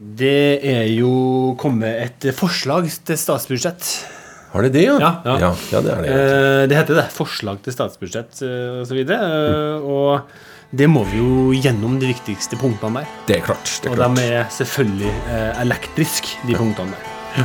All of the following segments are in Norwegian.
Det er jo kommet et forslag til statsbudsjett. Har det det, ja? Ja, ja. ja, ja det er det. Eh, Det heter det. Forslag til statsbudsjett osv. Og, mm. Og det må vi jo gjennom de viktigste punktene der. Det er klart. det er Og klart. de er selvfølgelig eh, elektriske, de punktene der.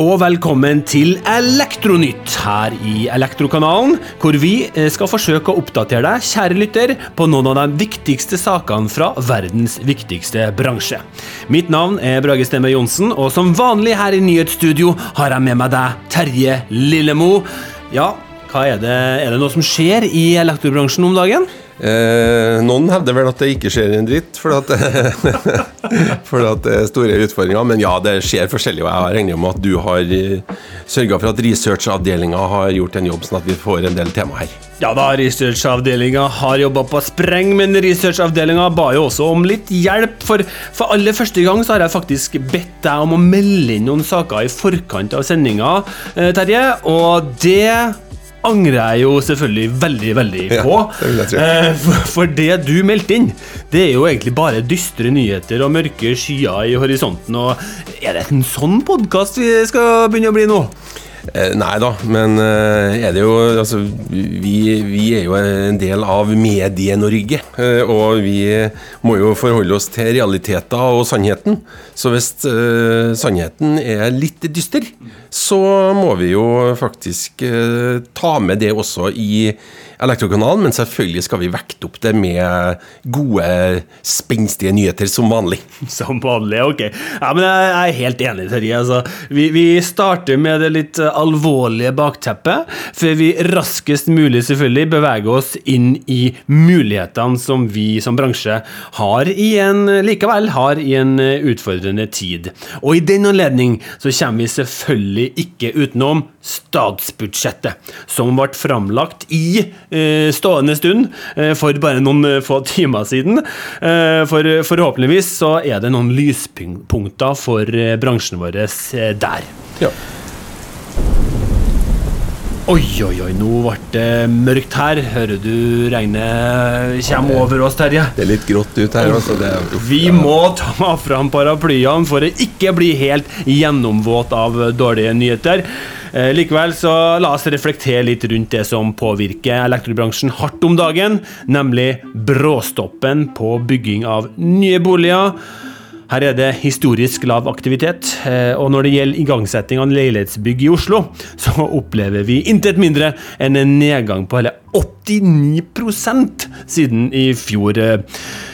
Og velkommen til Elektronytt her i Elektrokanalen, hvor vi eh, skal forsøke å oppdatere deg, kjære lytter, på noen av de viktigste sakene fra verdens viktigste bransje. Mitt navn er Brage Stemme Johnsen, og som vanlig her i Nyhetsstudio har jeg med meg deg, Terje Lillemo. Ja, hva er det? Er det noe som skjer i elektrobransjen om dagen? Eh, noen hevder vel at det ikke skjer en dritt, for at, for at det er store utfordringer. Men ja, det skjer forskjellig, og jeg regner med at du har sørga for at researchavdelinga har gjort en jobb, sånn at vi får en del tema her. Ja da, researchavdelinga har jobba på spreng, men researchavdelinga ba jo også om litt hjelp. For, for aller første gang så har jeg faktisk bedt deg om å melde inn noen saker i forkant av sendinga, eh, Terje. Og det angrer jeg jo selvfølgelig veldig, veldig Ja, på. det jeg tro. Eh, for det du meldte inn, det er jo egentlig bare dystre nyheter og mørke skyer i horisonten. Og er det en sånn podkast vi skal begynne å bli nå? Eh, nei da, men eh, er det jo Altså, vi, vi er jo en del av Medie-Norge. Eh, og vi må jo forholde oss til realiteter og sannheten. Så hvis uh, sannheten er litt dyster, så må vi jo faktisk uh, ta med det også i Elektrokanalen. Men selvfølgelig skal vi vekte opp det med gode, spenstige nyheter som vanlig. Som vanlig, ok. Ja, men Jeg er helt enig, Terje. Altså, vi, vi starter med det litt alvorlige bakteppet, før vi raskest mulig selvfølgelig beveger oss inn i mulighetene som vi som bransje har i en, likevel har i en utfordrende tid. Og i den anledning så kommer vi selvfølgelig ikke utenom statsbudsjettet, som ble framlagt i stående stund eh, for bare noen eh, få timer siden. Eh, for forhåpentligvis så er det noen lyspunkter for eh, bransjen vår eh, der. Ja. Oi, oi, oi, nå ble det mørkt her. Hører du regnet kommer over oss, Terje? Det er litt grått ut her. Altså. Det, uff, Vi ja. må ta fram paraplyene for å ikke bli helt gjennomvåt av dårlige nyheter. Eh, likevel så la oss reflektere litt rundt det som påvirker elektrobransjen hardt om dagen, nemlig bråstoppen på bygging av nye boliger. Her er det historisk lav aktivitet, eh, og når det gjelder igangsetting av leilighetsbygg i Oslo, så opplever vi intet mindre enn en nedgang på hele 89% siden i fjor.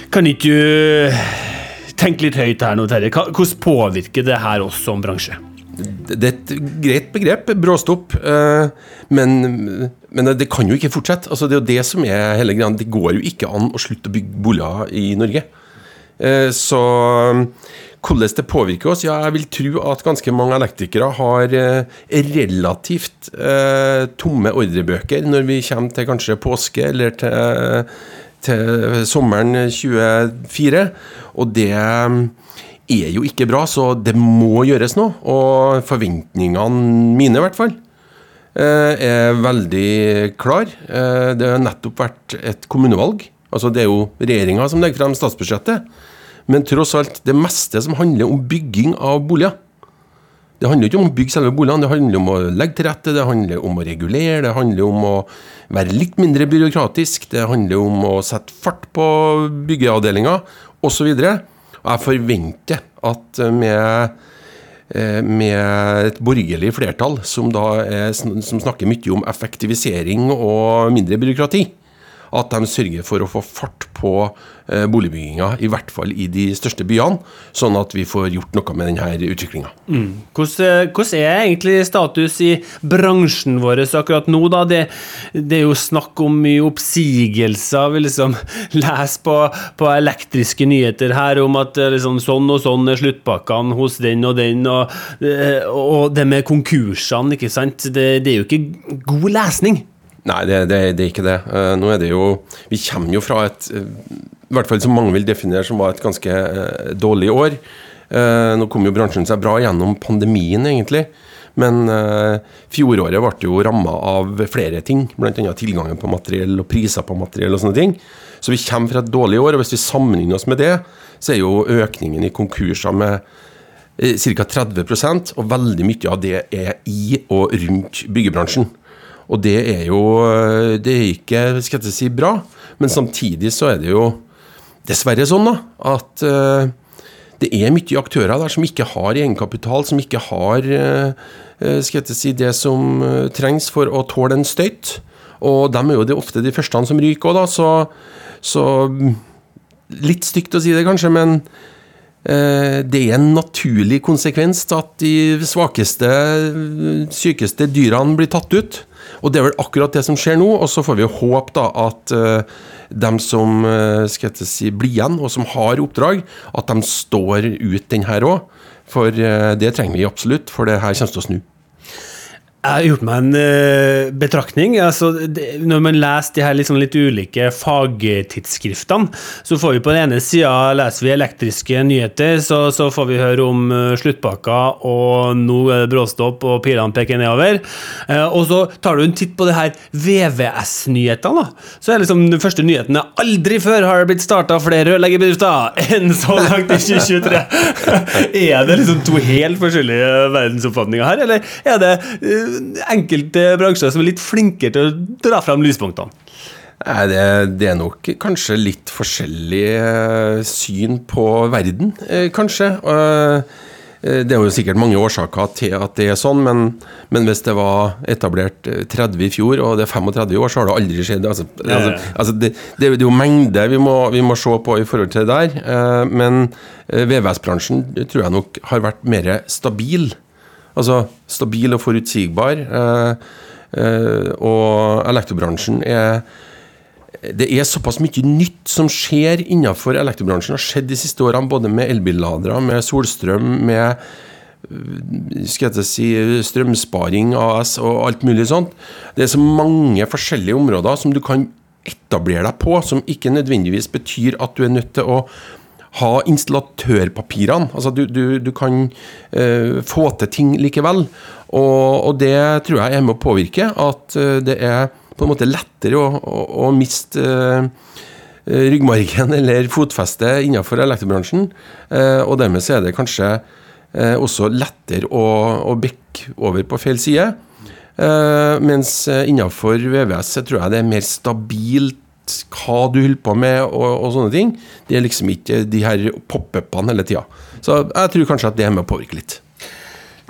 Kan ikke du tenke litt høyt her nå, Terje? Hvordan påvirker det her oss som bransje? Det er et greit begrep, bråstopp, eh, men, men det kan jo ikke fortsette. Altså, det er jo det som er hele greia. Det går jo ikke an å slutte å bygge boliger i Norge. Eh, Så hvordan det påvirker oss? Ja, jeg vil tro at ganske mange elektrikere har eh, relativt tomme ordrebøker når vi kommer til kanskje påske eller til, til sommeren 2024. Og det er jo ikke bra, så det må gjøres noe. Og forventningene mine, i hvert fall, eh, er veldig klar. Eh, Det har nettopp vært et kommunevalg. Altså Det er jo regjeringa som legger frem statsbudsjettet. Men tross alt, det meste som handler om bygging av boliger Det handler ikke om å bygge selve boligene, det handler om å legge til rette, det handler om å regulere, det handler om å være litt mindre byråkratisk, det handler om å sette fart på byggeavdelinga osv. Og jeg forventer at med eh, med et borgerlig flertall som, er, som snakker mye om effektivisering og mindre byråkrati, at de sørger for å få fart på eh, boligbygginga, i hvert fall i de største byene, sånn at vi får gjort noe med denne utviklinga. Hvordan, hvordan er egentlig status i bransjen vår akkurat nå, da? Det, det er jo snakk om mye oppsigelser. Vi liksom leser på, på elektriske nyheter her om at eh, liksom, sånn og sånn er sluttpakkene hos den og den, og, eh, og det med konkursene, ikke sant. Det, det er jo ikke god lesning. Nei, det, det, det, er ikke det. Uh, nå er det jo Vi kommer jo fra et uh, I hvert fall som mange vil definere som var et ganske uh, dårlig år. nå kom jo bransjen seg bra gjennom pandemien, egentlig. Men fjoråret ble jo ramma av flere ting, bl.a. tilgangen på materiell og priser på materiell og sånne ting. Så vi kommer fra et dårlig år, og hvis vi sammenligner oss med det, så er jo økningen i konkurser med ca. 30% og veldig mye av det er i og rundt byggebransjen. Og det er jo Det er ikke skal jeg si, bra, men samtidig så er det jo dessverre sånn da, at uh, det er mye aktører der som ikke har egenkapital, som ikke har uh, skal jeg si, det som trengs for å tåle en støyt. Og de er jo ofte de første som ryker òg, da, så, så Litt stygt å si det, kanskje, men det er en naturlig konsekvens at de svakeste, sykeste dyrene blir tatt ut. Og det er vel akkurat det som skjer nå, og så får vi håpe da at uh, dem som uh, skal jeg si, blir igjen, og som har oppdrag, at de står ut den her òg. For uh, det trenger vi absolutt, for det her kommer til å snu. Jeg har gjort meg en uh, betraktning. Altså, det, når man leser de her liksom litt ulike fagtidsskriftene, så får vi på den ene sida leser vi elektriske nyheter, så, så får vi høre om uh, sluttpakker, og nå er det bråstopp, og pilene peker nedover. Uh, og så tar du en titt på det her VVS-nyhetene. Så er liksom den første nyheten er aldri før har det blitt starta flere rørleggerbedrifter enn så langt i 2023. er det liksom to helt forskjellige verdensoppfatninger her, eller er det enkelte bransjer som er litt flinkere til å dra frem lyspunktene? Nei, det, det, er nok kanskje litt forskjellig eh, syn på verden, eh, kanskje. Eh, det er jo sikkert mange årsaker til at det er sånn, men, men, hvis det var etablert 30 i fjor, og det er 35 i år, så har det aldri skjedd. Altså, altså, altså det, det, er jo mengde vi må, vi må, se på i forhold til det der. Men VVS-bransjen tror jeg nok har vært mer stabil Altså stabil og forutsigbar. Eh, eh, og elektrobransjen er det er såpass mye nytt som skjer innenfor elektrobransjen. har skjedd de siste årene, både med elbilladere, med solstrøm, med skal jeg si, strømsparing AS og alt mulig sånt. Det er så mange forskjellige områder som du kan etablere deg på, som ikke nødvendigvis betyr at du er nødt til å ha installatørpapirene. Altså du, du, du kan uh, få til ting likevel. Og, og, det tror jeg er med å påvirke at uh, det er på en måte lettere å, å, å miste uh, ryggmargen eller fotfeste innenfor elektrobransjen. og dermed så er det kanskje også lettere å, å bekke over på feil side. mens innenfor VVS så tror jeg det er mer stabilt hva du holder på med og, og, sånne ting. Det er liksom ikke de her pop-upene hele tida. Så jeg tror kanskje at det er med å påvirke litt.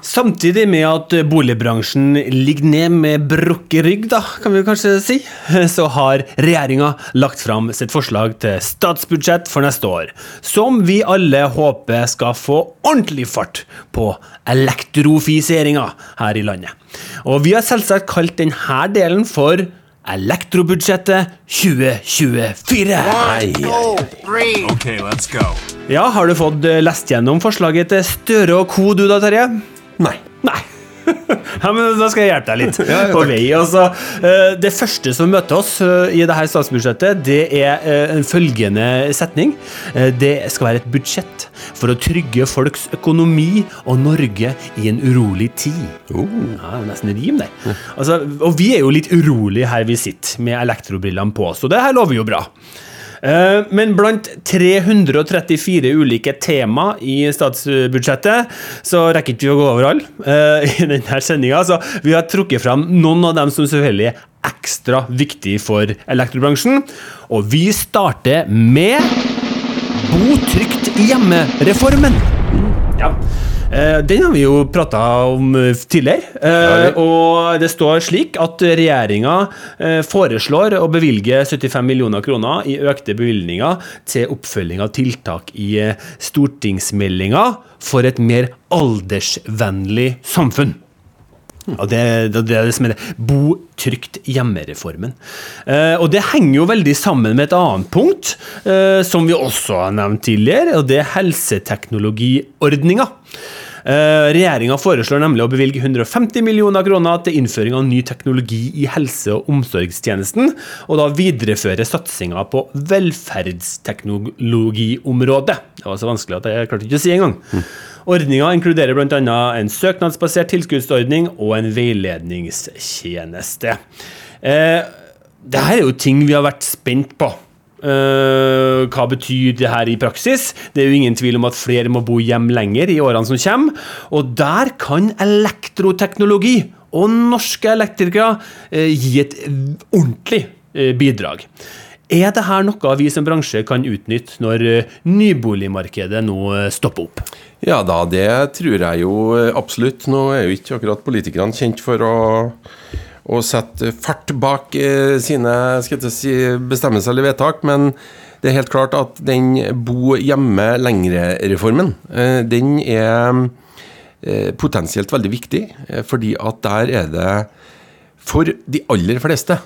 Samtidig med at boligbransjen ligger ned med brukket rygg, da, kan vi kanskje si, så har regjeringa lagt fram sitt forslag til statsbudsjett for neste år, som vi alle håper skal få ordentlig fart på elektrofiseringa her i landet. Og vi har selvsagt kalt denne delen for Elektrobudsjettet 2024. Okay, let's go. Ja, Har du fått eh, lest gjennom forslaget til Støre og co., du da, Terje? Nei. Nei. Ja, men Da skal jeg hjelpe deg litt på vei. Altså, eh, det første som møter oss eh, i dette statsbudsjettet, det er eh, en følgende setning. Det skal være et budsjett for å trygge folks økonomi og Norge i en urolig tid. Oh. Ja, nesten rim, det. Altså, og vi er jo litt urolige her vi sitter med elektrobrillene på, så det her lover jo bra. Eh, men blant 334 ulike tema i statsbudsjettet, så rekker ikke vi å gå over alle eh, i denne sendinga. Så vi har trukket fram noen av dem som selvfølgelig er ekstra viktige for elektrobransjen. Og vi starter med Bo trygt hjemme-reformen. Ja. Eh, den har vi jo prata om eh, tidligere. Eh, og det står slik at regjeringa foreslår å bevilge 75 millioner kroner i økte bevilgninger til oppfølging av tiltak i stortingsmeldinga for et mer aldersvennlig samfunn. Og det, det, det er det som er det. Bo trygt hjemme-reformen. Eh, og det henger jo veldig sammen med et annet punkt, eh, som vi også har nevnt tidligere, og det er helseteknologiordninga. Eh, Regjeringa foreslår nemlig å bevilge 150 millioner kroner til innføring av ny teknologi i helse- og omsorgstjenesten, og da videreføre satsinga på velferdsteknologiområdet. Det var så vanskelig at jeg klarte ikke å si engang. Mm. Ordninga inkluderer bl.a. en søknadsbasert tilskuddsordning og en veiledningstjeneste. Eh, Dette er jo ting vi har vært spent på. Uh, hva betyr det her i praksis? Det er jo ingen tvil om at flere må bo hjem lenger i årene som kommer. Og der kan elektroteknologi og norske elektrikere uh, gi et ordentlig uh, bidrag. Er dette noe vi som bransje kan utnytte når nyboligmarkedet nå stopper opp? Ja da, det tror jeg jo absolutt. Nå er jo ikke akkurat politikerne kjent for å og sette fart bak eh, sine si, bestemmelser eller vedtak. Men det er helt klart at den bo hjemme lengre-reformen, eh, den er eh, potensielt veldig viktig. Fordi at der er det for de aller fleste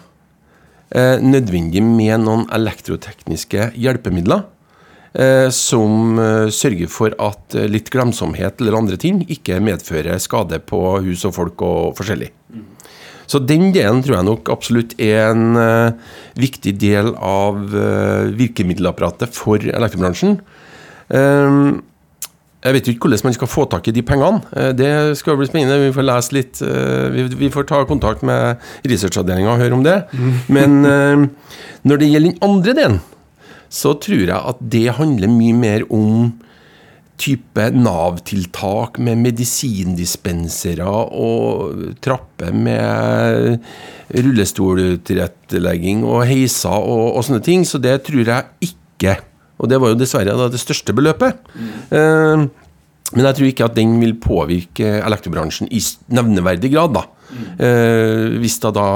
nødvendig med noen elektrotekniske hjelpemidler. Som sørger for at litt glemsomhet eller andre ting ikke medfører skade på hus og folk og forskjellig. Så den delen tror jeg nok absolutt er en uh, viktig del av uh, virkemiddelapparatet for elektrobransjen. Um, jeg vet jo ikke hvordan man skal få tak i de pengene. Det skal bli spennende. Vi får lese litt Vi får ta kontakt med researchavdelinga og høre om det. Men når det gjelder den andre delen, så tror jeg at det handler mye mer om type Nav-tiltak med medisindispensere og trapper med rullestoltilrettelegging og heiser og, og, sånne ting. Så det tror jeg ikke. Og det var jo dessverre det største beløpet. Mm. Men jeg tror ikke at den vil påvirke elektrobransjen i nevneverdig grad. da. Eh, hvis det da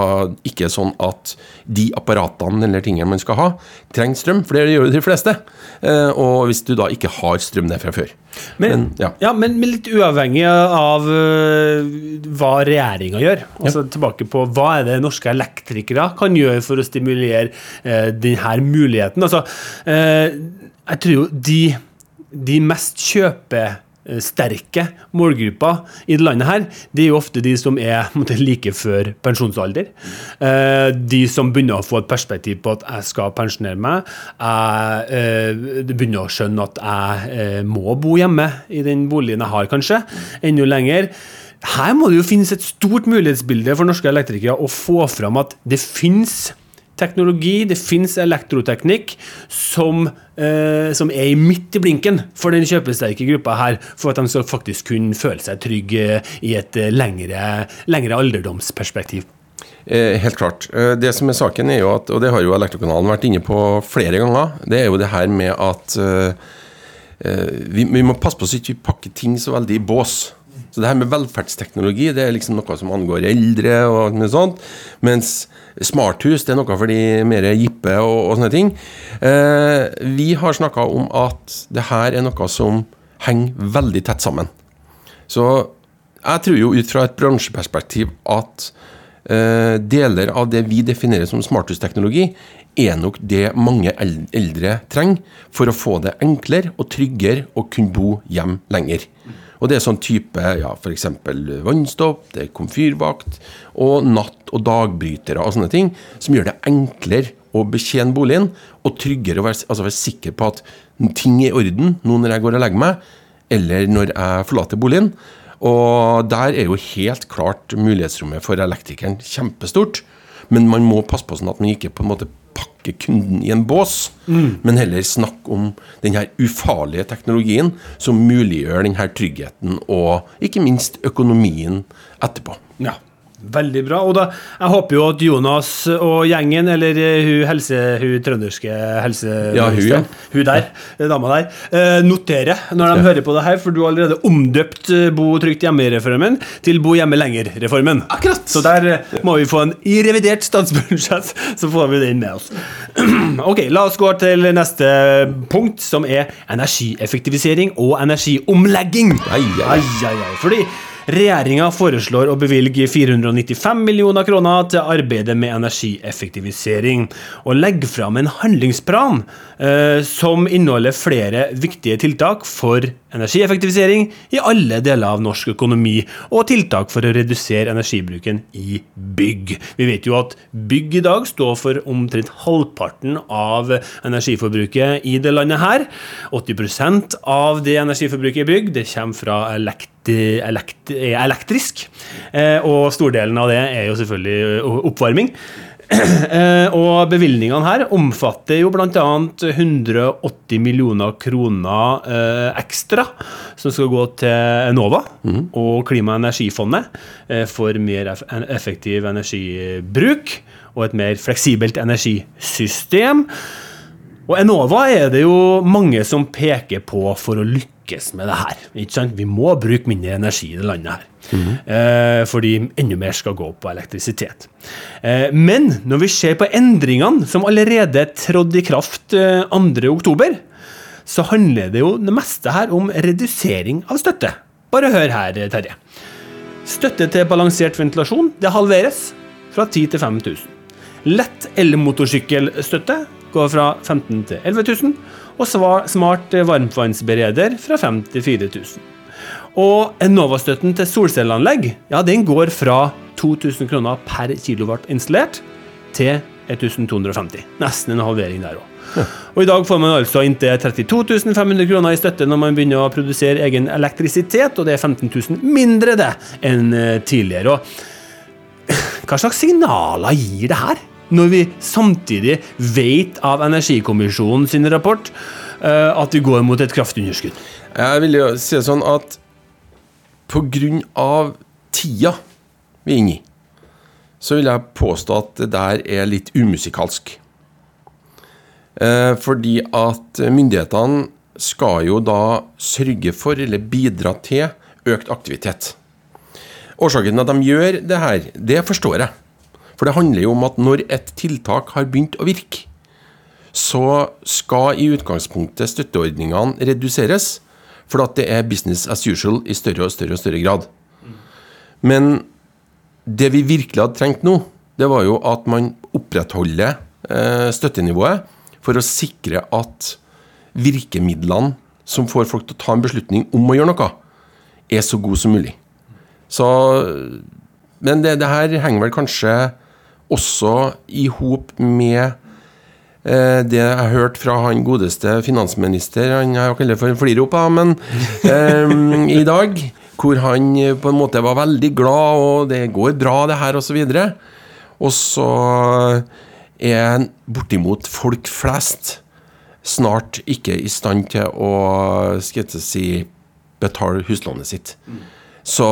ikke er sånn at de apparatene eller tingene man skal ha, trenger strøm, for det gjør jo de fleste. Eh, og hvis du da ikke har strøm der fra før. Men, men, ja. Ja, men, men litt uavhengig av uh, hva regjeringa gjør. Altså ja. tilbake på Hva er det norske elektrikere kan gjøre for å stimulere uh, denne muligheten? Altså, uh, jeg tror jo de, de mest kjøper Eh, sterke målgrupper i det landet her, det er jo ofte de som er like før pensjonsalder. Eh, de som begynner å få et perspektiv på at jeg skal pensjonere meg. Jeg eh, begynner å skjønne at jeg må bo hjemme i den boligen jeg har, kanskje, enda lenger. Her må det jo finnes et stort mulighetsbilde for norske elektrikere å få fram at det finnes teknologi, det finnes elektroteknikk som, eh, som er midt i blinken for den kjøpesterke gruppa her, for at de skal faktisk kunne føle seg trygge i et eh, lengre, lengre alderdomsperspektiv. Eh, helt klart. Eh, det som er saken, er jo at, og det har jo Elektrokanalen vært inne på flere ganger, det er jo det her med at eh, vi, vi, må passe på så ikke vi pakker ting så veldig i bås. Så det her med velferdsteknologi det er liksom noe som angår eldre, og noe sånt, mens smarthus det er noe for de mer jippe og, og sånne ting. Eh, vi har snakka om at det her er noe som henger veldig tett sammen. Så jeg tror jo ut fra et bransjeperspektiv at eh, deler av det vi definerer som smarthusteknologi, er nok det mange eldre trenger for å få det enklere og tryggere å kunne bo hjem lenger. Og det er sånn type ja, f.eks. vannstopp, det er komfyrvakt og natt- og dagbrytere og sånne ting, som gjør det enklere å betjene boligen, og tryggere å være, altså være sikker på at ting er i orden nå når jeg går og legger meg, eller når jeg forlater boligen. Og der er jo helt klart mulighetsrommet for elektrikeren kjempestort. Men man må passe på sånn at man ikke på en måte pakke kunden i en bås, mm. men heller snakke om denne ufarlige teknologien som muliggjør denne tryggheten og ikke minst økonomien etterpå. Ja. Veldig bra. Og da, jeg håper jo at Jonas og gjengen, eller eh, hun, helse, hun trønderske helseministeren, ja, hun, ja. hun der, ja. dama der, eh, noterer når de hører på det her, for du har allerede omdøpt eh, Bo trygt hjemme-reformen til Bo hjemme lenger-reformen. Akkurat! Så der må vi få en i revidert statsbudsjett, så får vi den med oss. ok, la oss gå til neste punkt, som er energieffektivisering og energiomlegging. Ai, ai, ai. Fordi Regjeringa foreslår å bevilge 495 millioner kroner til arbeidet med energieffektivisering, og legger fram en handlingsplan eh, som inneholder flere viktige tiltak for energieffektivisering i alle deler av norsk økonomi, og tiltak for å redusere energibruken i bygg. Vi vet jo at bygg i dag står for omtrent halvparten av energiforbruket i det landet her. 80% av det energiforbruket i bygg det kommer fra elekt elektrisk. Eh, og stordelen av det er jo selvfølgelig oppvarming. Eh, og bevilgningene her omfatter jo bl.a. 180 millioner kroner eh, ekstra som skal gå til Enova mm. og Klima- og energifondet for mer effektiv energibruk og et mer fleksibelt energisystem. Og Enova er det jo mange som peker på for å lykkes lykkes med det her. Ikke sant? Vi må bruke mindre energi i det landet her. Mm. Eh, fordi enda mer skal gå på elektrisitet. Eh, men når vi ser på endringene som allerede trådte i kraft eh, 2.10, så handler det jo det meste her om redusering av støtte. Bare hør her, Terje. Støtte til balansert ventilasjon det halveres fra 10 til 5000. Lett elmotorsykkelstøtte går fra 15 til 11 000 og smart varmtvannsbereder fra 5 til 4000. Og Enova-støtten til solcelleanlegg ja, den går fra 2000 kroner per kilowatt installert til 1250. Nesten en halvering der òg. Ja. Og I dag får man altså inntil 32 500 kroner i støtte når man begynner å produsere egen elektrisitet, og det er 15 000 mindre det enn eh, tidligere. Og hva slags signaler gir det her? Når vi samtidig vet av Energikommisjonen sin rapport uh, at vi går mot et kraftunderskudd? Jeg vil jo si det sånn at av tida vi er inne i, så vil jeg påstå at det der er litt umusikalsk. Uh, fordi at myndighetene skal jo da sørge for, eller bidra til, økt aktivitet. Årsaken til at de gjør det her, det forstår jeg. For det handler jo om at når et tiltak har begynt å virke, så skal i utgangspunktet støtteordningene reduseres, for at det er business as usual i større og større og større grad. Men det vi virkelig hadde trengt nå, det var jo at man opprettholder eh, støttenivået for å sikre at virkemidlene som får folk til å ta en beslutning om å gjøre noe, er så gode som mulig. Så, men det, det her henger vel kanskje også i hop med eh, det jeg har hørt fra han godeste finansminister, han jeg kaller for Flirop, men eh, i dag, hvor han på en måte var veldig glad, og det går bra, det her, osv. Og så er bortimot folk flest snart ikke i stand til å skal jeg si, betale huslånet sitt. Så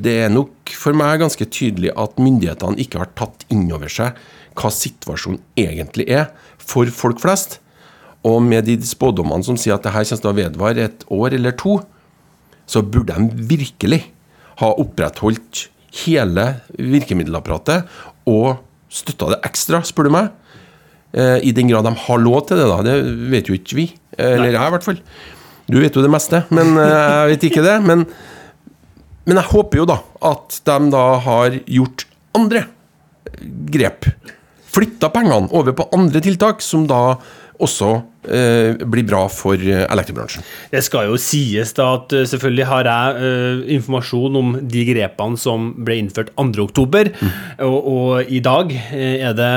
det er nok for meg ganske tydelig at myndighetene ikke har tatt inn over seg hva situasjonen egentlig er for folk flest. Og med de spådommene som sier at det her kommer til å vedvare et år eller to, så burde de virkelig ha opprettholdt hele virkemiddelapparatet og støtta det ekstra, spør du meg. Eh, I den grad de har lov til det, da. Det vet jo ikke vi. Eller jeg, i hvert fall. Du vet jo det meste, men eh, jeg vet ikke det. Men men jeg håper jo da at de da har gjort andre grep. Flytta pengene over på andre tiltak, som da også blir bra for eh, elektrobransjen. Det skal jo sies da at uh, selvfølgelig har jeg uh, informasjon om de grepene som ble innført 2.10. Mm. Og, og, i dag er det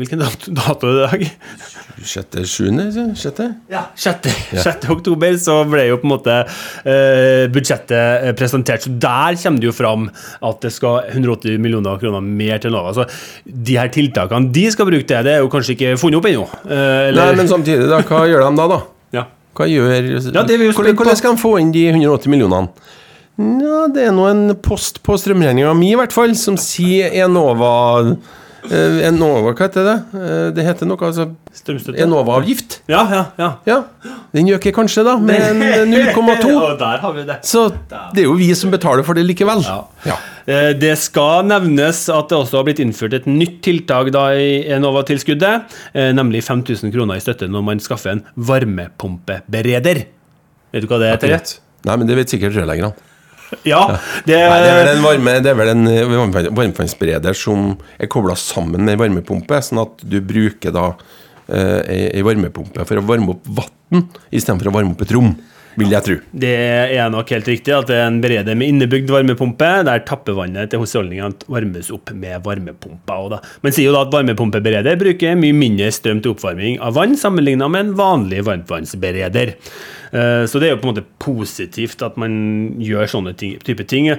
Hvilken dato, dato er det i dag? Sjette, sjuende? Sjette? Ja, sjette, ja. 6. oktober så ble jo på en måte uh, budsjettet eh, presentert. Så der kommer det jo fram at det skal 180 millioner kroner mer til Nova. Så de her tiltakene de skal bruke til, det er jo kanskje ikke funnet opp ennå. Uh, Nei, men samtidig, da, hva gjør de da, da? Ja. Hva gjør ja, hvordan, hvordan skal de få inn de 180 millionene? Ja, det er nå en post på strømregninga mi, i hvert fall, som sier Enova Enova, hva heter det? Uh, det heter noe altså Enova-avgift. Ja, ja, ja, ja. Den øker kanskje, da, med 0,2. der har vi det. Så det er jo vi som betaler for det likevel. Ja. Uh, det skal nevnes at det også har blitt innført et nytt tiltak da i Enova-tilskuddet, nemlig 5000 kroner i støtte når man skaffer en varmepumpebereder. Vet du hva det er, Terje? Nei, men det vet sikkert rørleggerne. Ja, det, Nei, det er vel en, varme, det er vel en eh, varmtvannsbereder som er kobla sammen med en varmepumpe, sånn at du bruker da eh, ei varmepumpe for å varme opp vann istedenfor å varme opp et rom, vil jeg tro. Det er nok helt riktig at det er en bereder med innebygd varmepumpe, der tappevannet til husholdningene varmes opp med varmepumpa. Men. Sier jo da at varmepumpebereder bruker mye mindre strøm til oppvarming av vann sammenlignet med en vanlig varmtvannsbereder. Eh, Så det er jo på en måte positivt at man gjør sånne type ting.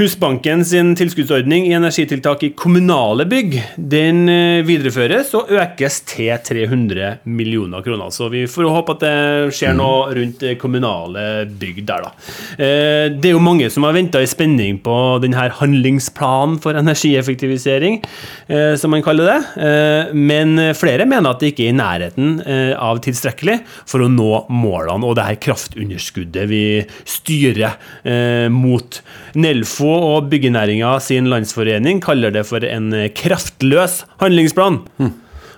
Husbanken sin tilskuddsordning i energitiltak i kommunale bygg den eh, videreføres og økes til 300 millioner kroner. Så vi får håpe at det skjer noe rundt eh, kommunale bygg der, da. Eh, Det er jo mange som har venta i spenning på denne handlingsplanen for energieffektivisering, som man kaller det. Men flere mener at det ikke er i nærheten av tilstrekkelig for å nå målene og det her kraftunderskuddet vi styrer mot. Nelfo og byggenæringa sin landsforening kaller det for en kraftløs handlingsplan.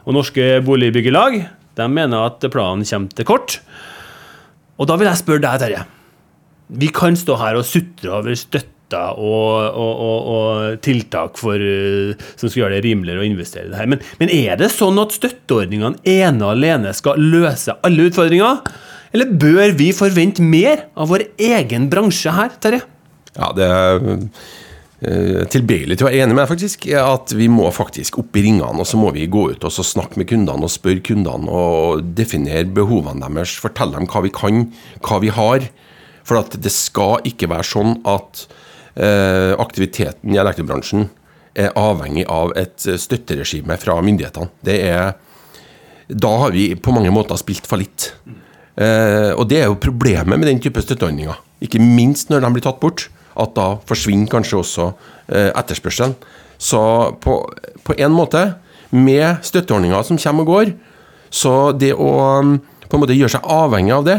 Og norske boligbyggelag de mener at planen kommer til kort. Og da vil jeg spørre deg, Terje. Vi kan stå her og sutre over støtta og, og, og, og tiltak for, eh, som skal gjøre det rimeligere å investere i det her. Men, men er det sånn at støtteordningene ene og alene skal løse alle utfordringer? Eller bør vi forvente mer av vår egen bransje her, Terje? Ja, det er eh, tilbøyelig til å være enig med deg, faktisk. At vi må faktisk opp i ringene, og så må vi gå ut og snakke med kundene og spørre kundene og definere behovene deres. Fortelle dem hva vi kan, hva vi har. For at det skal ikke være sånn at eh, aktiviteten i elektrobransjen er avhengig av et støtteregime fra myndighetene. Det er Da har vi på mange måter spilt fallitt. Eh, og det er jo problemet med den type støtteordninger. Ikke minst når de blir tatt bort. At da forsvinner kanskje også eh, etterspørselen. Så på, på en måte, med støtteordninger som kommer og går, så det å um, på en måte gjøre seg avhengig av det,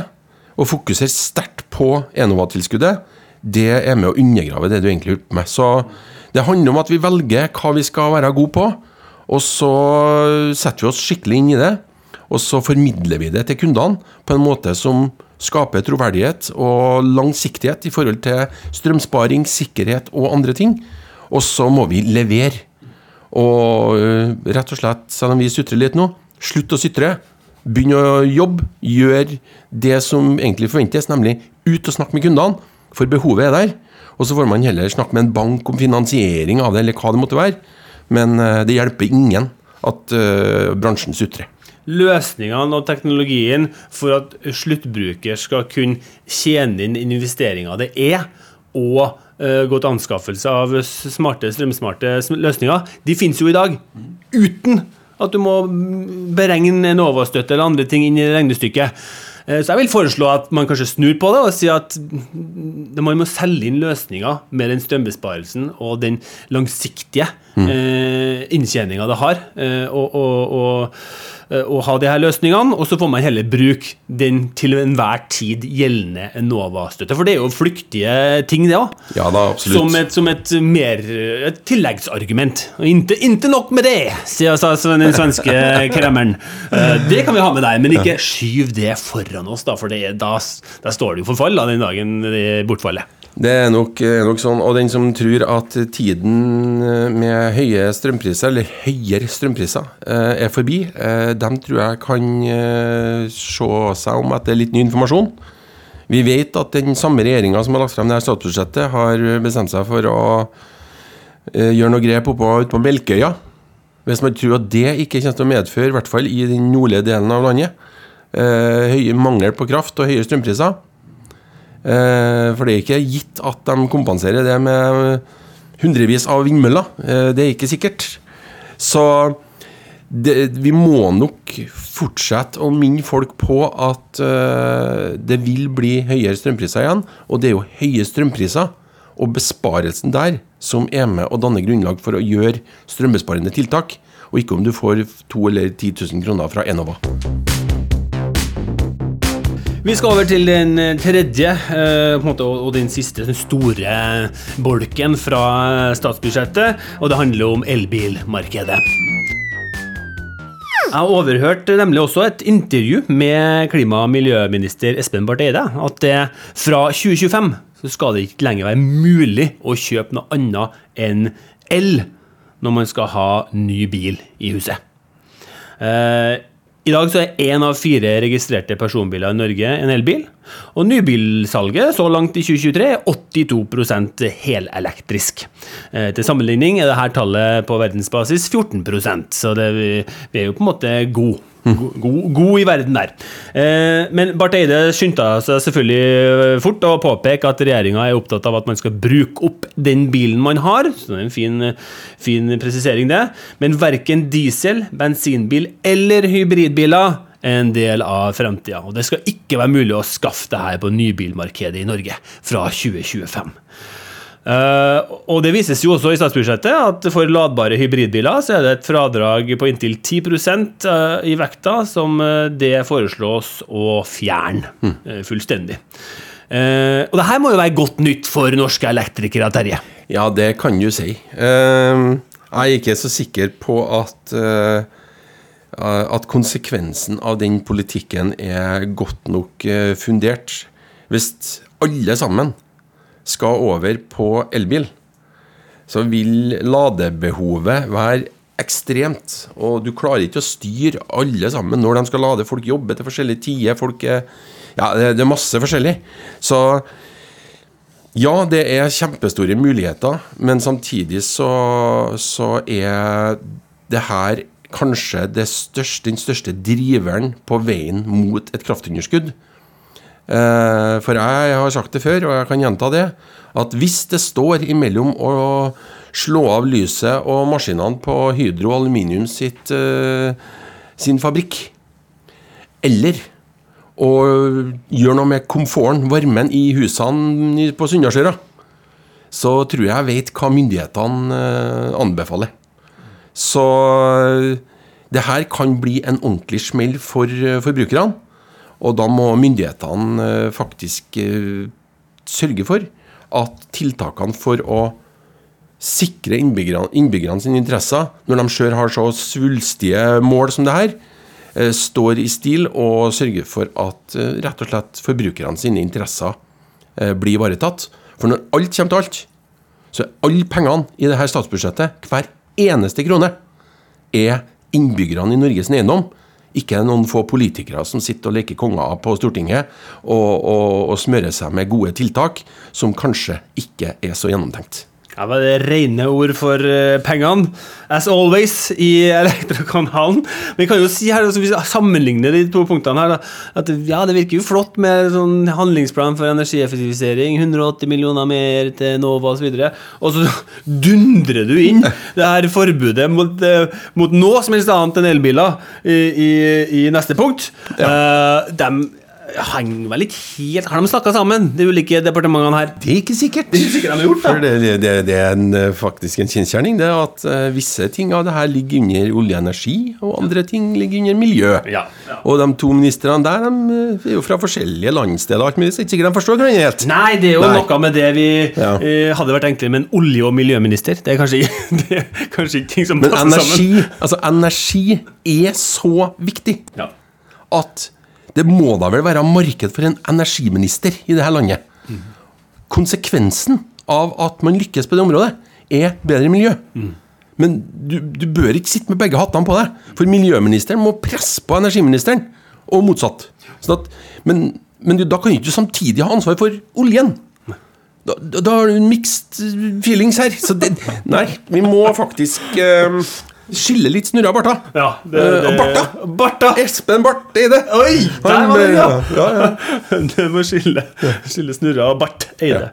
og fokusere sterkt på Enova-tilskuddet, det er med å undergrave det du egentlig er gjort med. Så det handler om at vi velger hva vi skal være gode på, og så setter vi oss skikkelig inn i det. Og så formidler vi det til kundene på en måte som skaper troverdighet og langsiktighet i forhold til strømsparing, sikkerhet og andre ting. Og så må vi levere. Og øh, rett og slett, selv om vi sutrer litt nå, slutt å sutre. Begynn å jobbe. Gjør det som egentlig forventes, nemlig ut og snakke med kundene. For behovet er der. Og så får man heller snakke med en bank om finansiering av det, eller hva det måtte være. Men øh, det hjelper ingen at uh, bransjen sutrer. Løsningene og teknologien for at sluttbruker skal kunne tjene inn investeringer det er, og uh, gå til anskaffelse av smarte, strømsmarte løsninger, de finnes jo i dag. Uten at du må mm, beregne Enova-støtte eller andre ting inn i regnestykket. Eh, Så jeg vil foreslå at man kanskje snur på det og sier at mm, man må selge inn løsninger med den strømbesparelsen og den langsiktige eh, inntjeninga det har, eh, og, og, og, eh, og ha de her løsningene. Og så får man heller bruke den til enhver tid gjeldende Enova-støtte. For det er jo flyktige ting, det òg. Ja da. Som et, som et mer et tilleggsargument. Og inte, inte nok med det, sier den svenske kremmeren. Eh, Det kan vi ha med deg, men ikke skyv det foran oss, da, for det, da, da står det jo for fall da, den dagen det bortfaller. Det er nok, nok sånn, og den som tror at tiden eh, med høye strømpriser, eller høyere strømpriser, eh, er forbi, eh, dem tror jeg kan se seg om etter litt ny informasjon. Vi vet at den samme regjeringa som har lagt frem det her statsbudsjettet, har bestemt seg for å gjøre noe grep oppå ute på Melkøya. Hvis man tror at det ikke kommer til å medføre, i hvert fall i den nordlige delen av landet, høye mangel på kraft og høye strømpriser, For det er ikke gitt at de kompenserer det med hundrevis av vindmøller. Eh, Det er ikke sikkert. Så det, vi må nok fortsette å minne folk på at eh, det vil bli høyere strømpriser igjen. Og det er jo høye strømpriser og besparelsen der som er med å danne grunnlag for å gjøre strømbesparende tiltak, og ikke om du får to eller 10 000 kroner fra Enova. Vi skal over til den eh, tredje eh, måte, og den siste den store bolken fra statsbudsjettet, og det handler om elbilmarkedet. Jeg har overhørt nemlig også et intervju med klima- og miljøminister Espen Barth Eide, at det fra 2025 så skal det ikke lenger være mulig å kjøpe noe annet enn el når man skal ha ny bil i huset. Eh, I dag så er én av fire registrerte personbiler i Norge en elbil. Og nybilsalget så langt i 2023 er 82% helelektrisk. Eh, til sammenligning er dette tallet på verdensbasis 14% så det, vi, er jo på en måte gode. God, god, god i verden der. Eh, men Barth Eide skyndte seg selvfølgelig fort å påpeke at regjeringa er opptatt av at man skal bruke opp den bilen man har. Så det er en fin, fin presisering, det. Men verken diesel, bensinbil eller hybridbiler er en del av fremtida. Og det skal ikke være mulig å skaffe det her på nybilmarkedet i Norge fra 2025. Uh, og Det vises jo også i statsbudsjettet at for ladbare hybridbiler så er det et fradrag på inntil 10 uh, i vekta, som uh, det foreslås å fjerne uh, fullstendig. og det her må jo være godt nytt for norske elektrikere, Terje? Ja, det kan du si. jeg er ikke så sikker på at at konsekvensen av den politikken er godt nok fundert. Hvis alle sammen skal over på elbil, så vil ladebehovet være ekstremt. Og du klarer ikke å styre alle sammen når de skal lade. Folk jobber til forskjellige tider. Folk er, ja, det er masse forskjellig. Så ja, det er kjempestore muligheter, men samtidig så, så er det her kanskje største, den største driveren på veien mot et kraftunderskudd. Eh, for jeg har sagt det før, og jeg kan gjenta det, at hvis det står imellom å slå av lyset og maskinene på Hydro Aluminium sitt, eh, sin fabrikk, eller å gjøre noe med komforten, varmen, i husene på Sunndalsøra, så tror jeg jeg vet hva myndighetene eh, anbefaler. Så det her kan bli en ordentlig smell for forbrukerne. Og da må myndighetene eh, faktisk eh, sørge for at tiltakene for å sikre innbyggerne, innbyggerne sine interesser, når de sjøl har så svulstige mål som det her, eh, står i stil og sørger for at rett og slett forbrukerne sine interesser blir ivaretatt. For når alt kommer til alt, så er alle pengene i dette statsbudsjettet, hver eneste krone, er innbyggerne i Norges eiendom ikke noen få politikere som sitter og leker konger på Stortinget og, og, og smører seg med gode tiltak som kanskje ikke er så gjennomtenkt. Ja, det er rene ord for uh, pengene, as always, i Elektrokanalen. Vi kan jo si her, altså, vi sammenligner de to punktene her, da, at ja, det virker jo flott med sånn handlingsplan for energieffektivisering, 180 millioner mer til Nova osv., og, så dundrer du inn det her forbudet mot, uh, mot noe som helst annet enn elbiler i, i, i neste punkt. Ja. Uh, dem henger vel ikke helt Har de snakka sammen, de ulike departementene her? Det er ikke sikkert. Det er ikke sikkert de har gjort For det, det, det er en, eh, faktisk en kjensgjerning det at uh, visse ting av det her ligger under olje og energi, og andre ting ligger under miljø. Ja, ja. Og de to ministrene der de eh, er jo fra forskjellige landsteder, alt mulig, så ikke sikkert de forstår hverandre helt. Nei, det er jo Nei. noe med det vi ja. uh, hadde vært enklere med en olje- og miljøminister. Det er kanskje, det er kanskje ikke ting som passer energi, sammen. Altså, energi er så viktig at det må da vel være marked for en energiminister i dette landet. Mm. Konsekvensen av at man lykkes på det området, er bedre miljø. Mm. Men du, du, bør ikke sitte med begge hattene på deg. For miljøministeren må presse på energiministeren, og motsatt. At, men, men da kan du ikke samtidig ha ansvar for oljen. Da, da har du mixed feelings her. Så det, nei, vi må faktisk uh, Skille litt snurra Barta. Ja, det, det, uh, Barta! Barta! Espen Barth Eide. Oi! Der var det, ja! ja, ja. det må skille, skille snurra og Barth Eide.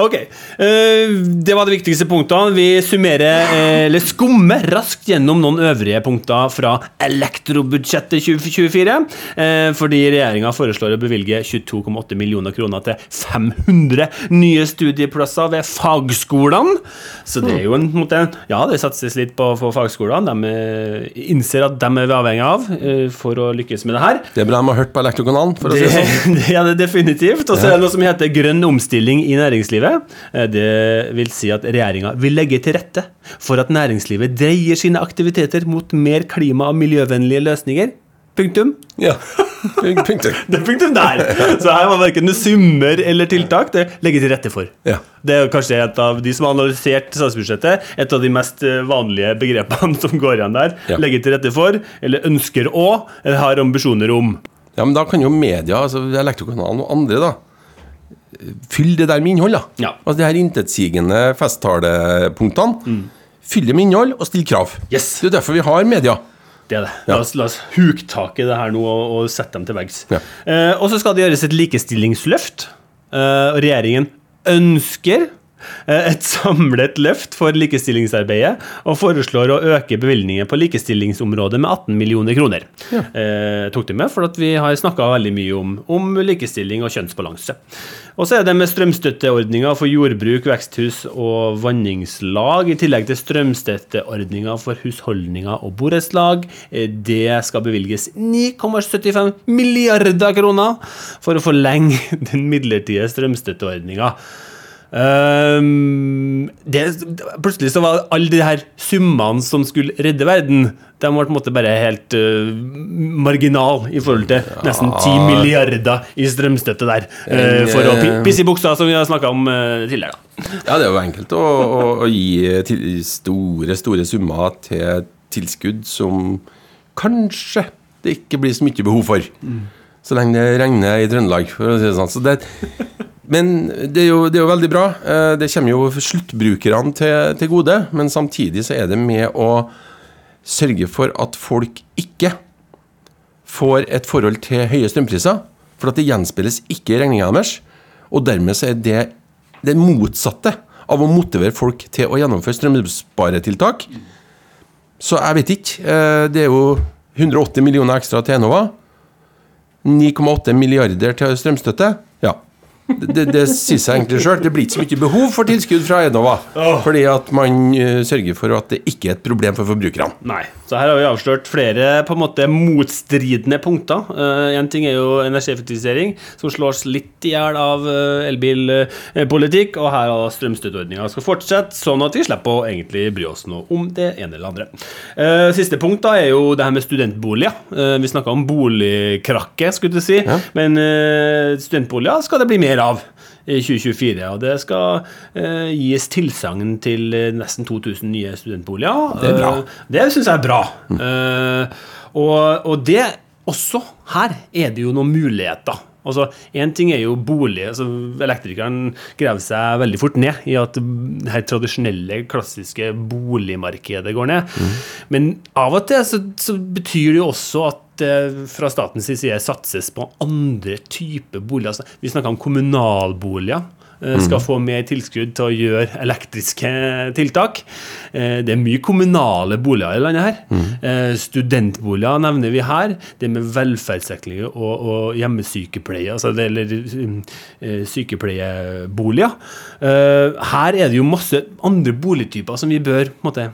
Ok. Uh, det var de viktigste punktene. Vi summerer, uh, eller skummer raskt gjennom noen øvrige punkter fra elektrobudsjettet 2024. Uh, fordi regjeringa foreslår å bevilge 22,8 millioner kroner til 500 nye studieplasser ved fagskolene. Så det er jo en måte Ja, det satses litt på, på fagskoler høyskolene de innser at de er avhengig av eh, for å lykkes med det her. Det er bra de har hørt på Elektrokanalen, for å det, si det sånn. Det er det definitivt. Og så er det noe som heter grønn omstilling i næringslivet. Eh, det vil si at regjeringa vil legge til rette for at næringslivet dreier sine aktiviteter mot mer klima- og miljøvennlige løsninger. Punktum. Ja. Punktum. Det er punktum der! Så her var verken summer eller tiltak. Det legger til rette for. Ja. Det er kanskje et av de som har analysert statsbudsjettet, et av de mest eh, vanlige begrepene som går igjen der. Ja. Legger til rette for, eller ønsker å, eller har ambisjoner om. Ja, men da kan jo media, altså Elektrokanalen og andre, da fylle det der med innhold. da. Ja. Altså De her intetsigende festtalepunktene. Fylle det med innhold og stille krav. Yes. Det er derfor vi har media. Det er det. Ja. La oss, la oss huke tak i det her nå og, og sette dem til veggs. Ja. Eh, og så skal det gjøres et likestillingsløft. Eh, regjeringen ønsker et samlet løft for likestillingsarbeidet og foreslår å øke bevilgningen på likestillingsområdet med 18 millioner kroner. Eh, tok det med, for at vi har snakka veldig mye om, om likestilling og kjønnsbalanse. Og så er det med strømstøtteordninger for jordbruk, veksthus og vanningslag, i tillegg til strømstøtteordninger for husholdninger og borettslag. Eh, Det skal bevilges 9,75 milliarder kroner for å forlenge den midlertidige strømstøtteordninga. Um, det, plutselig så var alle de her summene som skulle redde verden, de var på en måte bare helt uh, marginal i forhold til nesten 10 milliarder i strømstøtte der. uh, for å pisse i buksa, som vi har snakka om uh, tidligere. Ja, det er jo enkelt å, å, å gi til store, store summer til tilskudd som kanskje det ikke blir så mye behov for. Så lenge det regner i Trøndelag, for å si det sånn. Så det, men det er, jo, det er jo veldig bra. Eh, Det kommer jo sluttbrukerne til, til gode, men samtidig så er det med å sørge for at folk ikke får et forhold til høye strømpriser, for at det gjenspeiles ikke i regninga deres. Og dermed så er det det motsatte av å motivere folk til å gjennomføre strømsparetiltak. Så jeg vet ikke. eh, Det er jo 180 millioner ekstra til Enova. 9,8 milliarder til strømstøtte. Ja. Det, det, sier seg egentlig sjøl. Det blir ikke så mye behov for tilskudd fra Enova. Fordi at man uh, sørger for at det ikke er et problem for forbrukerne. Nei. Så her har vi avslørt flere på en måte motstridende punkter. Én ting er jo energieffektivisering, som slås litt i hjel av uh, elbilpolitikk. Og her har strømstøtteordninga skal fortsette, sånn at vi slipper å egentlig bry oss noe om det ene eller andre. Eh, siste punkt da er jo det her med studentboliger. Eh, vi snakka om boligkrakket, skulle du si. Men eh, studentboliger skal det bli mer av i 2024. Og det skal eh, gis tilsagn til eh, nesten 2000 nye studentboliger. Det er bra. Eh, det syns jeg er bra. Eh, og, og det også her er det jo noen muligheter. Altså, Én ting er jo bolig. altså Elektrikeren graver seg veldig fort ned i at det her tradisjonelle, klassiske boligmarkedet går ned. Men av og til så, så betyr det jo også at det fra statens side satses på andre typer boliger. Altså, vi snakker om kommunalboliger. Eh, Skal få mer tilskudd til å gjøre elektriske tiltak. Eh, Det er mye kommunale boliger i landet her. Mm. Studentboliger nevner vi her. Det med velferdsdekning og, og hjemmesykepleie, altså det, eller eh, sykepleieboliger. Eh, Her er det jo masse andre boligtyper som vi bør måte,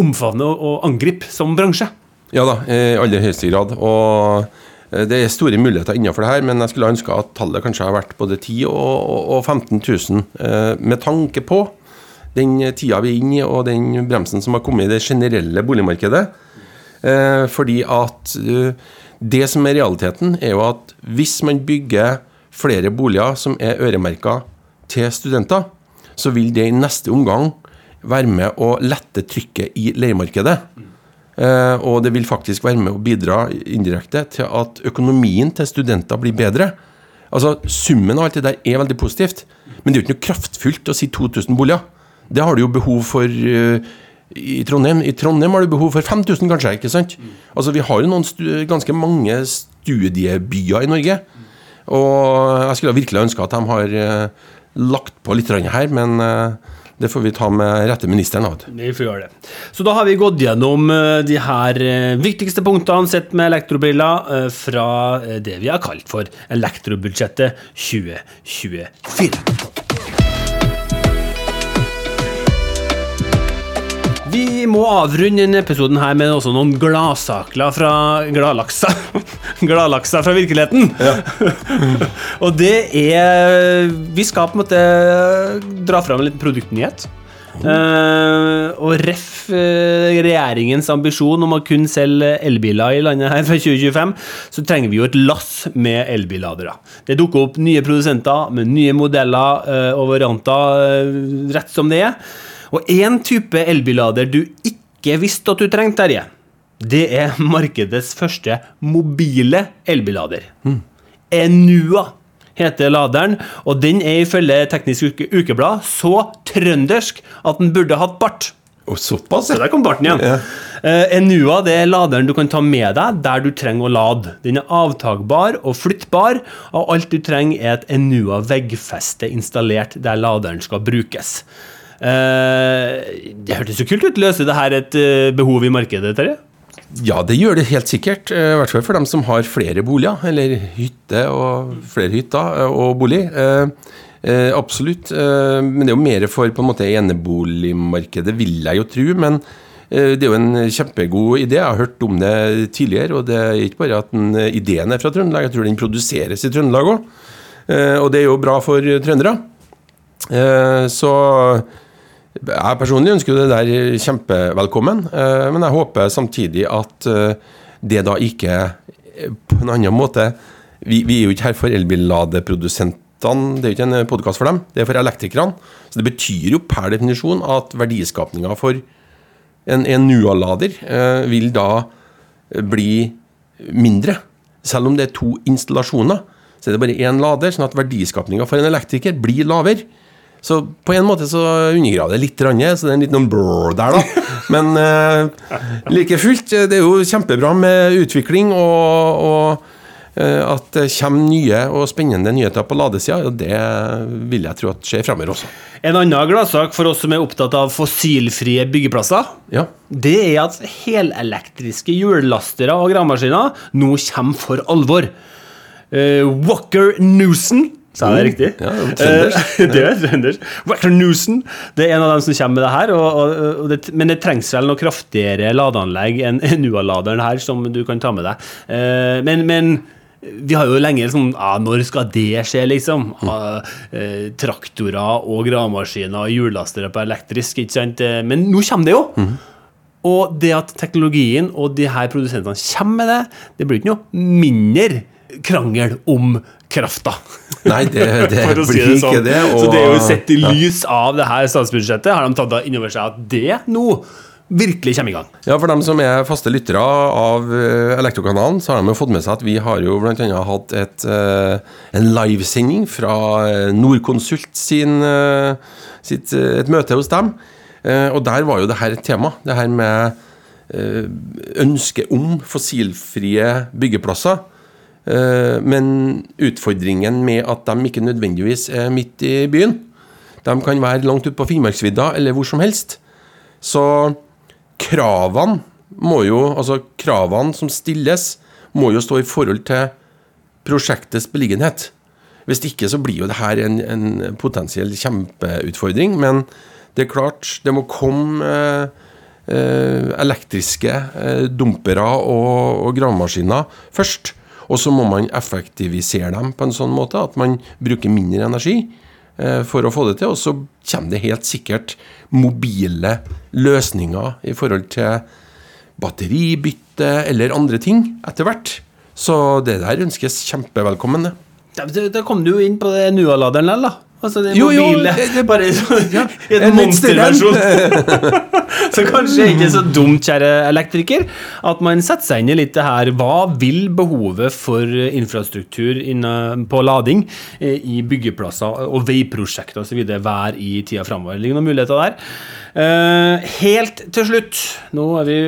omfavne og, og angripe som bransje. Ja da, i aller høyeste grad. Og eh, det er store muligheter innenfor det her, men jeg skulle ønske at tallet kanskje har vært både 10 og, og- og 15 000. eh, Med tanke på den tida vi er inne i, og den bremsen som har kommet i det generelle boligmarkedet. Eh, Fordi at eh, det som er realiteten, er jo at hvis man bygger flere boliger som er øremerka til studenter, så vil det i neste omgang være med å lette trykket i leiemarkedet. Eh, og det vil faktisk være med å bidra indirekte til at økonomien til studenter blir bedre. Altså, Summen av alt det der er veldig positivt, men det er jo ikke noe kraftfullt å si 2000 boliger. Det har du jo behov for eh, i Trondheim. I Trondheim har du behov for 5000, kanskje. ikke sant? Altså, Vi har jo noen ganske mange studiebyer i Norge. Og jeg skulle virkelig ønske at de har eh, lagt på litt her, men det får vi ta med rette ministeren. av. Vi får gjøre det. Så da har vi gått gjennom eh, de her eh, viktigste punktene sett med elektrobriller eh, fra det vi har kalt for elektrobudsjettet 2024. Vi må avrunde denne episoden her med også noen gladsakler fra gladlaksa. gladlaksa fra virkeligheten. Og det er Vi skal på en måte dra fram en liten produktnyhet. Uh, og ref uh, regjeringens ambisjon om å kun selge elbiler i landet her fra 2025, så trenger vi jo et lass med elbilladere. Det dukker opp nye produsenter med nye modeller uh, og varianter eh, rett som det er. Og én type elbillader du ikke visste at du trengte, Terje, det er markedets første mobile elbillader. Enua heter laderen, og den er ifølge Teknisk Uke Ukeblad så trøndersk at den burde hatt bart. Og såpass, Så der kom barten igjen. Ja. Eh, Enua det er laderen du kan ta med deg der du trenger å lade. Den er avtagbar og flyttbar, og alt du trenger er et Enua veggfeste installert der laderen skal brukes. Eh, det hørtes jo kult ut. Løser det her et eh, behov i markedet, Terje? Ja, det gjør det helt sikkert. eh, I hvert fall for dem som har flere boliger, eller hytte og flere hytter og bolig. Eh, absolutt. Eh, men det er jo mer for på en måte eneboligmarkedet, vil jeg jo tro. Men eh, det er jo en kjempegod idé. Jeg har hørt om det tidligere. Og det er ikke bare at den, ideen er fra Trøndelag, jeg tror den produseres i Trøndelag òg. Og det er jo bra for trøndere. Så jeg personlig ønsker jo det der kjempevelkommen, eh, men jeg håper samtidig at eh, det da ikke eh, på en annen måte Vi, vi er jo ikke her for elbilladeprodusentene, det er jo ikke en podkast for dem, det er for elektrikerne. Så det betyr jo per definisjon at verdiskapninga for en, en NUA-lader vil da bli mindre. Selv om det er to installasjoner, så er det bare én lader, sånn at verdiskapninga for en elektriker blir lavere. Så på en måte så undergraver det litt, så det er en liten brrr der, da. Men eh, like fullt, eh, det er jo kjempebra med utvikling, og, og eh, at det kommer nye og spennende nyheter på ladesida. Og det vil jeg tro at skjer fremover også. En annen gladsak for oss som er opptatt av fossilfrie byggeplasser, Ja. det er at helelektriske hjullastere og gravemaskiner nå kommer for alvor. Eh, Walker Newson Sa jeg det riktig? Ja, det er. Eh, det er det er en av dem som kommer med det her. Og, og, og det, men det trengs vel noe kraftigere ladeanlegg enn NUA-laderen her, som du kan ta med deg. Eh, men, men vi har jo lenge sånn ah, Når skal det skje, liksom? Ah, eh, traktorer og gravemaskiner og hjullastere på elektrisk, ikke sant? Eh, Men nå kommer det jo! Og det at teknologien og de her produsentene kommer med det, det blir ikke noe mindre krangel om krafta. Nei, det, det blir si blir sånn. ikke det. det. Så det er jo sett i lys av det her statsbudsjettet, har de tatt inn over seg at det nå virkelig kommer i gang. Ja, For dem som er faste lyttere av eh, Elektrokanalen, så har de jo fått med seg at vi har jo annet hatt et, eh, en livesending fra Nordkonsult Norconsult sin, eh, sitt, eh, et møte hos dem. Eh, Og der var jo det her et tema. Det her med eh, ønsket om fossilfrie byggeplasser. Eh, Men utfordringen med at de ikke nødvendigvis er midt i byen. De kan være langt ute på Finnmarksvidda eller hvor som helst. Så kravene må jo, altså kravene som stilles, må jo stå i forhold til prosjektets beliggenhet. Hvis ikke så blir jo det her en, en potensiell kjempeutfordring. Men det er klart, det må komme eh, eh, elektriske eh, dumpere og, og gravemaskiner først. Og så må man effektivisere dem på en sånn måte at man bruker mindre energi eh, for å få det til. Og så kommer det helt sikkert mobile løsninger i forhold til batteribytte eller andre ting etter hvert. Så det der ønskes kjempevelkommen. det. Da, kom du jo inn på det NUA-laderen likevel, da. Altså det Jo, jo, mobile. det- det- bare sånn, ja, en. monsterversjon. så kanskje ikke så dumt, kjære elektriker, at man setter seg inn i litt det her. Hva vil behovet for infrastruktur på lading eh, i byggeplasser og veiprosjekter osv. være i tida framover? Ligger noen muligheter der? Eh, helt til slutt, nå er vi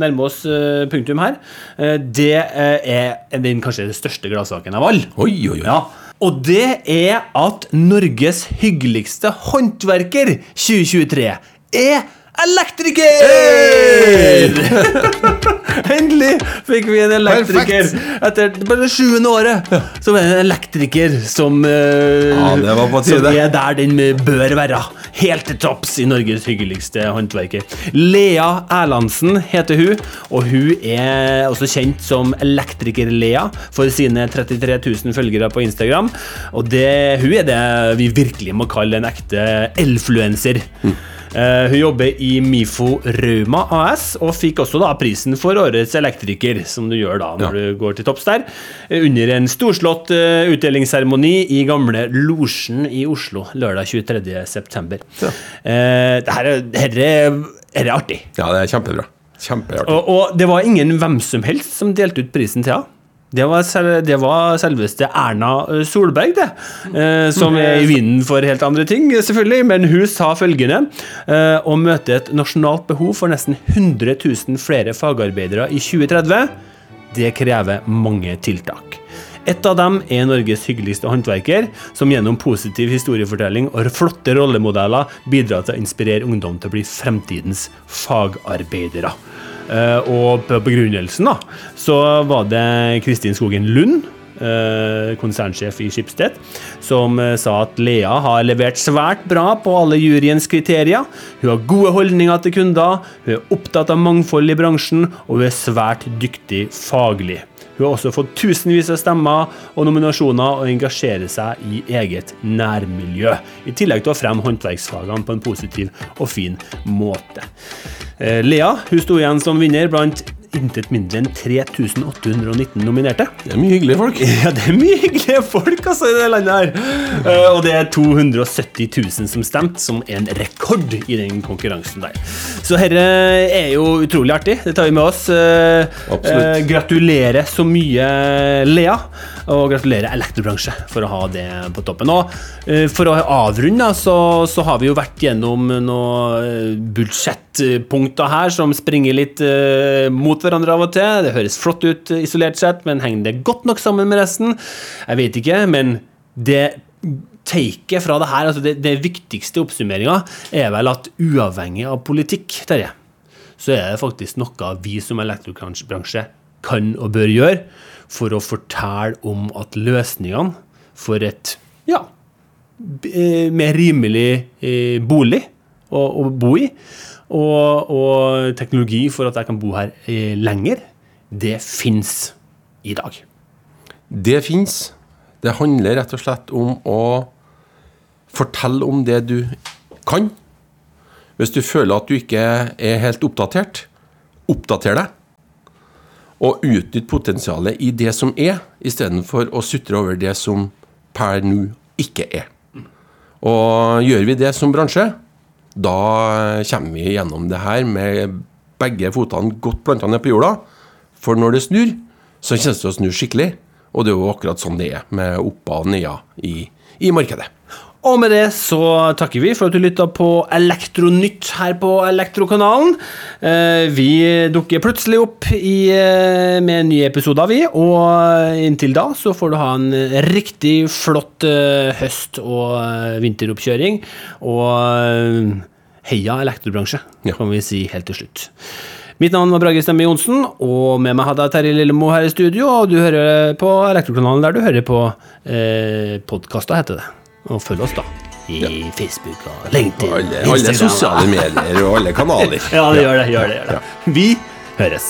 nærmer oss eh, punktum her. Det er den kanskje den største gladsaken av alle. Oi, oi, oi. Ja, og det er at Norges hyggeligste håndverker 2023 er elektriker! Endelig fikk vi en elektriker. Etter bare det sjuende året så var det en elektriker som, eh, Ja, det var på tide. som er der den bør være. Helt til topps i Norges hyggeligste håndverker. Lea Erlandsen heter hun, og hun er også kjent som Elektriker-Lea for sine 33 000 følgere på Instagram. Og det, hun er det vi virkelig må kalle en ekte elfluenser. Eh, hun jobber i Mifo Rauma AS, og fikk også da prisen for årets elektriker, som du gjør da når Ja. du går til topps der, eh, under en storslått eh, utdelingsseremoni i gamle Losjen i Oslo lørdag 23.9. Ja. Dette, dette er artig. Ja, det er kjempebra. Kjempeartig. Og, og det var ingen hvem som helst som delte ut prisen til henne. Det var, selv, det var selveste Erna eh, Solberg, det. Eh, som er i vinden for helt andre ting, selvfølgelig. Men hun sa følgende eh, Å møte et nasjonalt behov for nesten 100 000 flere fagarbeidere i 2030, det krever mange tiltak. Et av dem er Norges hyggeligste håndverker, som gjennom positiv historiefortelling og flotte rollemodeller bidrar til å inspirere ungdom til å bli fremtidens fagarbeidere. Eh, og på begrunnelsen da, så var det Kristin Skogen Lund, eh, konsernsjef i Schibsted, som eh, sa at Lea har levert svært bra på alle juryens kriterier. Hun har gode holdninger til kunder, hun er opptatt av mangfold i bransjen, og hun er svært dyktig faglig. Hun har også fått tusenvis av stemmer og nominasjoner og engasjerer seg i eget nærmiljø. I tillegg til å fremme håndverksfagene på en positiv og fin måte. Eh, Lea hun sto igjen som vinner blant intet mindre enn 3819 nominerte. Det er mye hyggelige folk. Ja, det er mye hyggelige folk altså, i det landet her. Eh, og det er 270 000 som stemte, som er en rekord i den konkurransen der. Så dette er jo utrolig artig. Det tar vi med oss. Eh, Absolutt. gratulerer så mye, Lea. Og gratulerer elektrobransje for å ha det på toppen. Og eh, for å avrunde, så, så har vi jo vært gjennom noen eh, budsjettpunkter her som springer litt eh, mot hverandre av og til. Det høres flott ut isolert sett, men henger det godt nok sammen med resten? Jeg vet ikke, men det taket fra det her, altså det, det viktigste oppsummeringa, er vel at uavhengig av politikk, Terje, så er det faktisk noe vi som elektrobransje kan og bør gjøre for å fortelle om at løsningene for et ja, eh, mer rimelig eh, bolig å, å bo i, og, og teknologi for at jeg kan bo her eh, lenger, det fins i dag. Det fins. Det handler rett og slett om å fortelle om det du kan. Hvis du føler at du ikke er helt oppdatert, oppdater deg. Og utnytt potensialet i det som er, istedenfor å sutre over det som per nå ikke er. Og gjør vi det som bransje, da kommer vi gjennom det her med begge fotene godt planta ned på jorda. For når det snur, så kjennes det å snu skikkelig. Og det er jo akkurat sånn det er, med oppa og neda i, i markedet. Og med det så takker vi for at du lytta på Elektronytt her på Elektrokanalen. Eh, Vi dukker plutselig opp i, en med nye episoder, vi. Og inntil da så får du ha en riktig flott eh, høst- og eh, vinteroppkjøring. Og eh, heia elektrobransje, kan vi si helt til slutt. Mitt navn var Brage Stemme Johnsen, og med meg hadde jeg Terje Lillemo her i studio. Og du hører på Elektrokanalen der du hører på eh, podkaster, heter det. Og følg oss, da. I Facebook og LinkedIn. Alle, alle sosiale medier og alle kanaler. Ja, det gjør det. gjør det, gjør det. Vi høres.